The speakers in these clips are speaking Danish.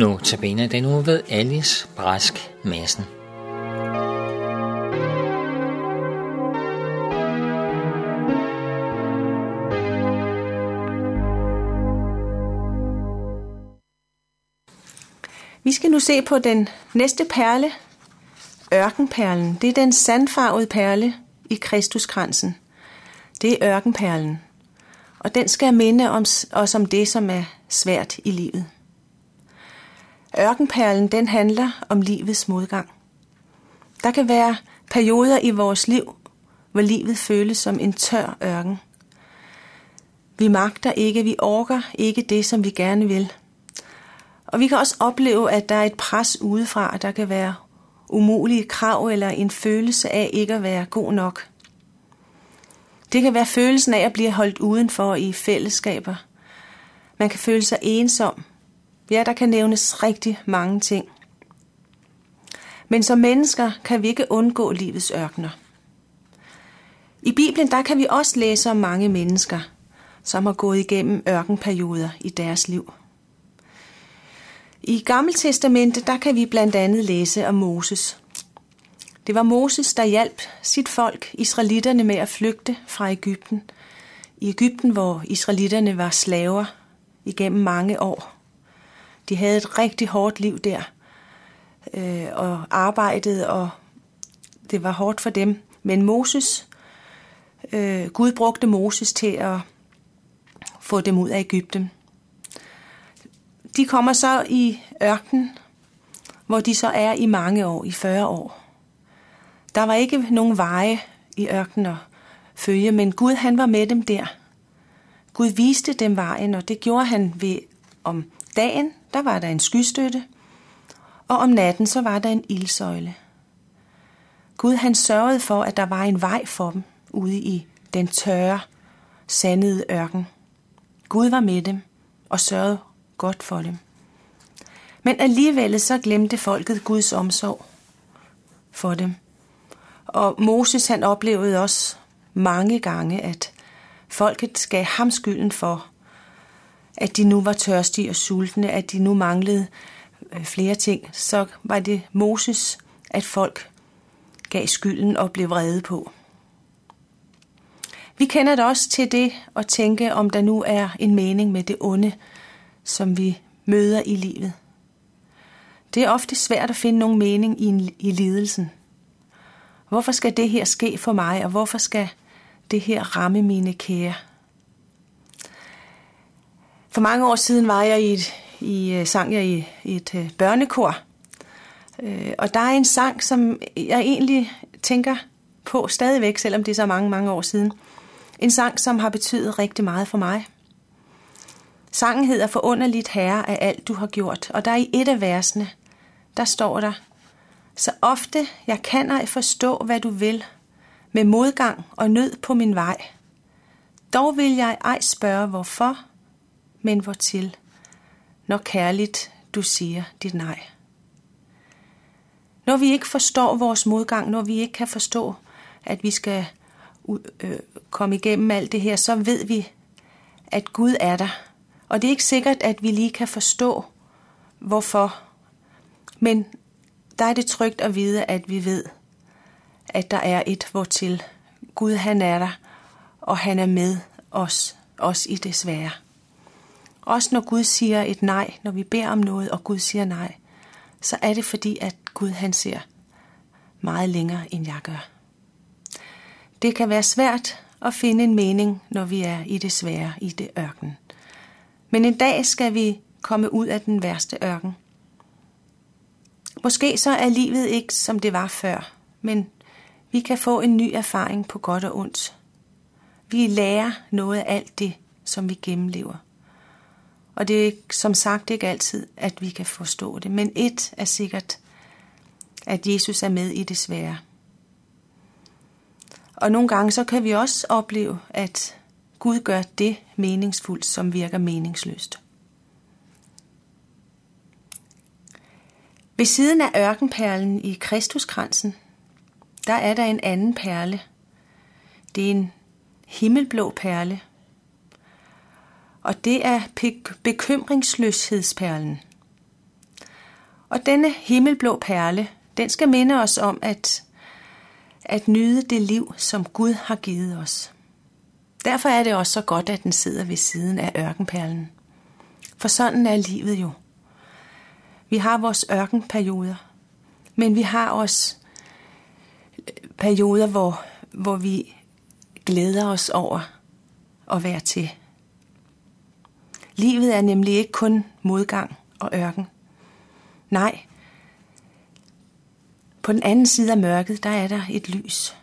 Nu tabiner den uge ved Alice Brask Madsen. Vi skal nu se på den næste perle, ørkenperlen. Det er den sandfarvede perle i Kristuskransen. Det er ørkenperlen. Og den skal minde om, os om det, som er svært i livet. Ørkenperlen, den handler om livets modgang. Der kan være perioder i vores liv, hvor livet føles som en tør ørken. Vi magter ikke, vi orker ikke det, som vi gerne vil. Og vi kan også opleve, at der er et pres udefra, der kan være umulige krav eller en følelse af ikke at være god nok. Det kan være følelsen af at blive holdt udenfor i fællesskaber. Man kan føle sig ensom. Ja, der kan nævnes rigtig mange ting. Men som mennesker kan vi ikke undgå livets ørkener. I Bibelen der kan vi også læse om mange mennesker, som har gået igennem ørkenperioder i deres liv. I Gamle Testamente der kan vi blandt andet læse om Moses. Det var Moses, der hjalp sit folk, israelitterne, med at flygte fra Ægypten. I Ægypten, hvor israelitterne var slaver igennem mange år. De havde et rigtig hårdt liv der, øh, og arbejdede, og det var hårdt for dem. Men Moses, øh, Gud brugte Moses til at få dem ud af Ægypten. De kommer så i ørkenen, hvor de så er i mange år, i 40 år. Der var ikke nogen veje i ørkenen at følge, men Gud han var med dem der. Gud viste dem vejen, og det gjorde han ved om dagen, der var der en skystøtte, og om natten så var der en ildsøjle. Gud han sørgede for, at der var en vej for dem ude i den tørre, sandede ørken. Gud var med dem og sørgede godt for dem. Men alligevel så glemte folket Guds omsorg for dem. Og Moses han oplevede også mange gange, at folket gav ham skylden for, at de nu var tørstige og sultne, at de nu manglede øh, flere ting. Så var det Moses, at folk gav skylden og blev vrede på. Vi kender det også til det at tænke, om der nu er en mening med det onde, som vi møder i livet. Det er ofte svært at finde nogen mening i, i lidelsen. Hvorfor skal det her ske for mig, og hvorfor skal det her ramme mine kære? For mange år siden var jeg i, et, i øh, sang jeg i, i et øh, børnekor, øh, og der er en sang, som jeg egentlig tænker på stadigvæk, selvom det er så mange, mange år siden. En sang, som har betydet rigtig meget for mig. Sangen hedder Forunderligt Herre af alt du har gjort, og der i et af versene, der står der, så ofte jeg kan ej forstå, hvad du vil, med modgang og nød på min vej. Dog vil jeg ej spørge hvorfor, men hvortil, når kærligt du siger dit nej. Når vi ikke forstår vores modgang, når vi ikke kan forstå, at vi skal øh, komme igennem alt det her, så ved vi, at Gud er der. Og det er ikke sikkert, at vi lige kan forstå, hvorfor. Men der er det trygt at vide, at vi ved, at der er et hvortil. Gud han er der, og han er med os, os i det svære. Også når Gud siger et nej, når vi beder om noget, og Gud siger nej, så er det fordi, at Gud han ser meget længere, end jeg gør. Det kan være svært at finde en mening, når vi er i det svære, i det ørken. Men en dag skal vi komme ud af den værste ørken. Måske så er livet ikke, som det var før, men vi kan få en ny erfaring på godt og ondt. Vi lærer noget af alt det, som vi gennemlever. Og det er som sagt ikke altid, at vi kan forstå det, men et er sikkert, at Jesus er med i det svære. Og nogle gange så kan vi også opleve, at Gud gør det meningsfuldt, som virker meningsløst. Ved siden af ørkenperlen i Kristuskransen, der er der en anden perle. Det er en himmelblå perle. Og det er bekymringsløshedsperlen. Og denne himmelblå perle, den skal minde os om at, at nyde det liv, som Gud har givet os. Derfor er det også så godt, at den sidder ved siden af ørkenperlen. For sådan er livet jo. Vi har vores ørkenperioder, men vi har også perioder, hvor, hvor vi glæder os over at være til. Livet er nemlig ikke kun modgang og ørken. Nej, på den anden side af mørket, der er der et lys.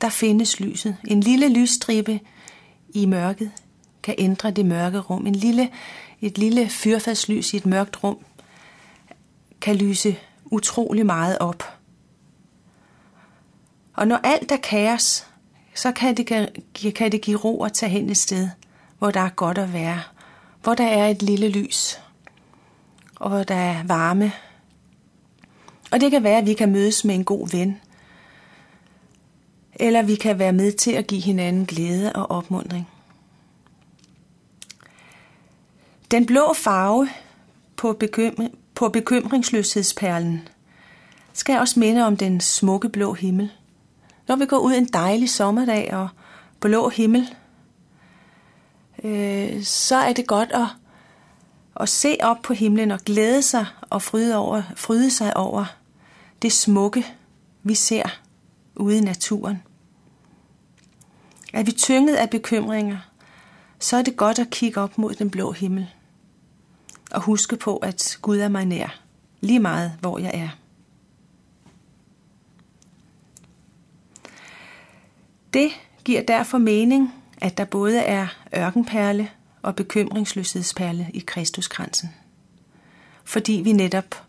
Der findes lyset. En lille lysstribe i mørket kan ændre det mørke rum. En lille, et lille fyrfadslys i et mørkt rum kan lyse utrolig meget op. Og når alt er kaos, så kan det, kan det give ro at tage hen et sted, hvor der er godt at være, hvor der er et lille lys, og hvor der er varme. Og det kan være, at vi kan mødes med en god ven, eller vi kan være med til at give hinanden glæde og opmundring. Den blå farve på, bekym- på bekymringsløshedsperlen skal også minde om den smukke blå himmel. Når vi går ud en dejlig sommerdag og blå himmel, øh, så er det godt at, at se op på himlen og glæde sig og fryde, over, fryde sig over det smukke, vi ser ude i naturen. Er vi tynget af bekymringer, så er det godt at kigge op mod den blå himmel og huske på, at Gud er mig nær, lige meget hvor jeg er. Det giver derfor mening, at der både er ørkenperle og bekymringsløshedsperle i Kristuskransen. Fordi vi netop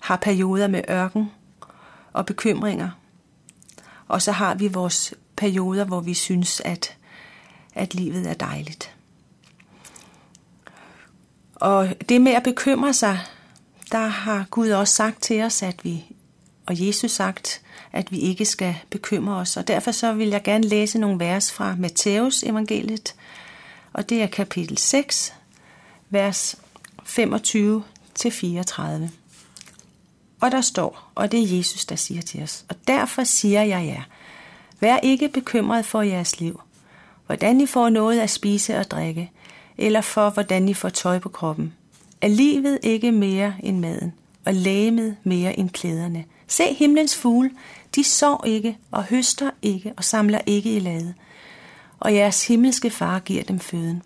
har perioder med ørken og bekymringer, og så har vi vores perioder, hvor vi synes, at, at livet er dejligt. Og det med at bekymre sig, der har Gud også sagt til os, at vi, og Jesus sagt, at vi ikke skal bekymre os. Og derfor så vil jeg gerne læse nogle vers fra Matthæus evangeliet, og det er kapitel 6, vers 25 til 34. Og der står, og det er Jesus, der siger til os, og derfor siger jeg jer, vær ikke bekymret for jeres liv, hvordan I får noget at spise og drikke, eller for hvordan I får tøj på kroppen. Er livet ikke mere end maden, og lægemet mere end klæderne? Se himlens fugle, de sår ikke og høster ikke og samler ikke i lade, og jeres himmelske far giver dem føden.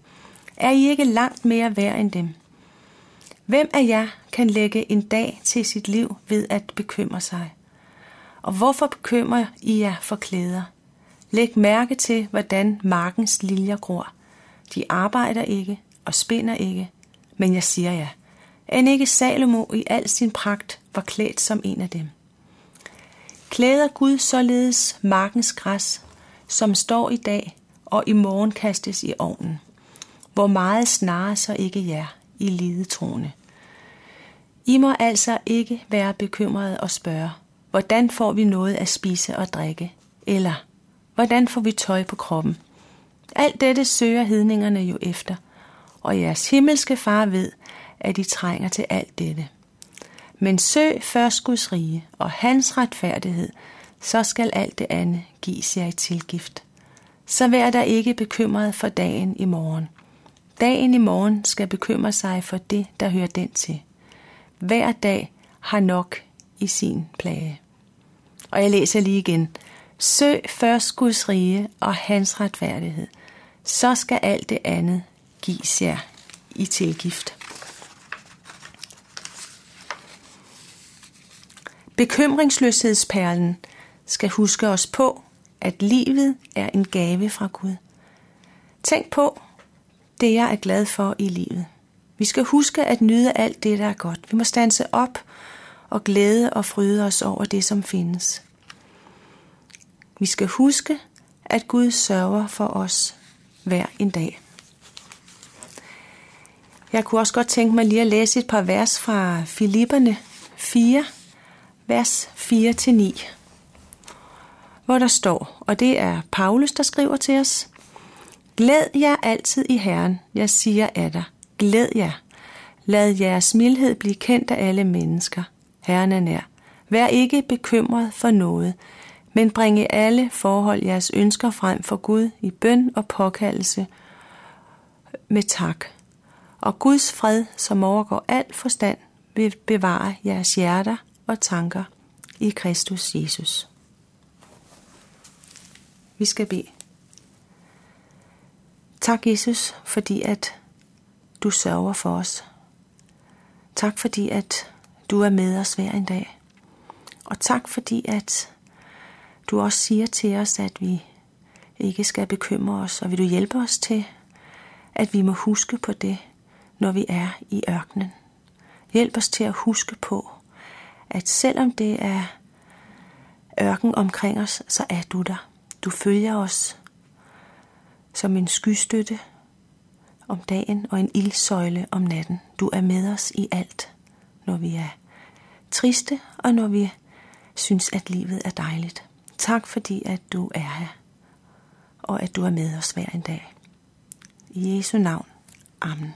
Er I ikke langt mere værd end dem? Hvem af jer kan lægge en dag til sit liv ved at bekymre sig? Og hvorfor bekymrer I jer for klæder? Læg mærke til, hvordan markens liljer gror. De arbejder ikke og spinder ikke, men jeg siger jer, end ikke Salomo i al sin pragt var klædt som en af dem. Klæder Gud således markens græs, som står i dag og i morgen kastes i ovnen, hvor meget snarere så ikke jer i lidetroende. I må altså ikke være bekymrede og spørge, hvordan får vi noget at spise og drikke, eller hvordan får vi tøj på kroppen. Alt dette søger hedningerne jo efter, og jeres himmelske far ved, at I trænger til alt dette. Men søg først Guds rige og hans retfærdighed, så skal alt det andet gives jer i tilgift. Så vær der ikke bekymret for dagen i morgen. Dagen i morgen skal bekymre sig for det, der hører den til. Hver dag har nok i sin plage. Og jeg læser lige igen. Søg først Guds rige og hans retfærdighed, så skal alt det andet gives jer i tilgift. Bekymringsløshedsperlen skal huske os på, at livet er en gave fra Gud. Tænk på det, jeg er glad for i livet. Vi skal huske at nyde alt det, der er godt. Vi må stanse op og glæde og fryde os over det, som findes. Vi skal huske, at Gud sørger for os hver en dag. Jeg kunne også godt tænke mig lige at læse et par vers fra Filipperne 4, vers 4-9, hvor der står, og det er Paulus, der skriver til os, Glæd jer altid i Herren, jeg siger af dig. Glæd jer. Lad jeres mildhed blive kendt af alle mennesker. Herren er nær. Vær ikke bekymret for noget, men bringe alle forhold jeres ønsker frem for Gud i bøn og påkaldelse med tak. Og Guds fred, som overgår al forstand, vil bevare jeres hjerter og tanker i Kristus Jesus. Vi skal bede. Tak, Jesus, fordi at du sørger for os. Tak, fordi at du er med os hver en dag. Og tak, fordi at du også siger til os, at vi ikke skal bekymre os, og vil du hjælpe os til, at vi må huske på det, når vi er i ørkenen. Hjælp os til at huske på, at selvom det er ørken omkring os, så er du der. Du følger os som en skystøtte om dagen og en ildsøjle om natten. Du er med os i alt, når vi er triste og når vi synes, at livet er dejligt. Tak fordi, at du er her, og at du er med os hver en dag. I Jesu navn. Amen.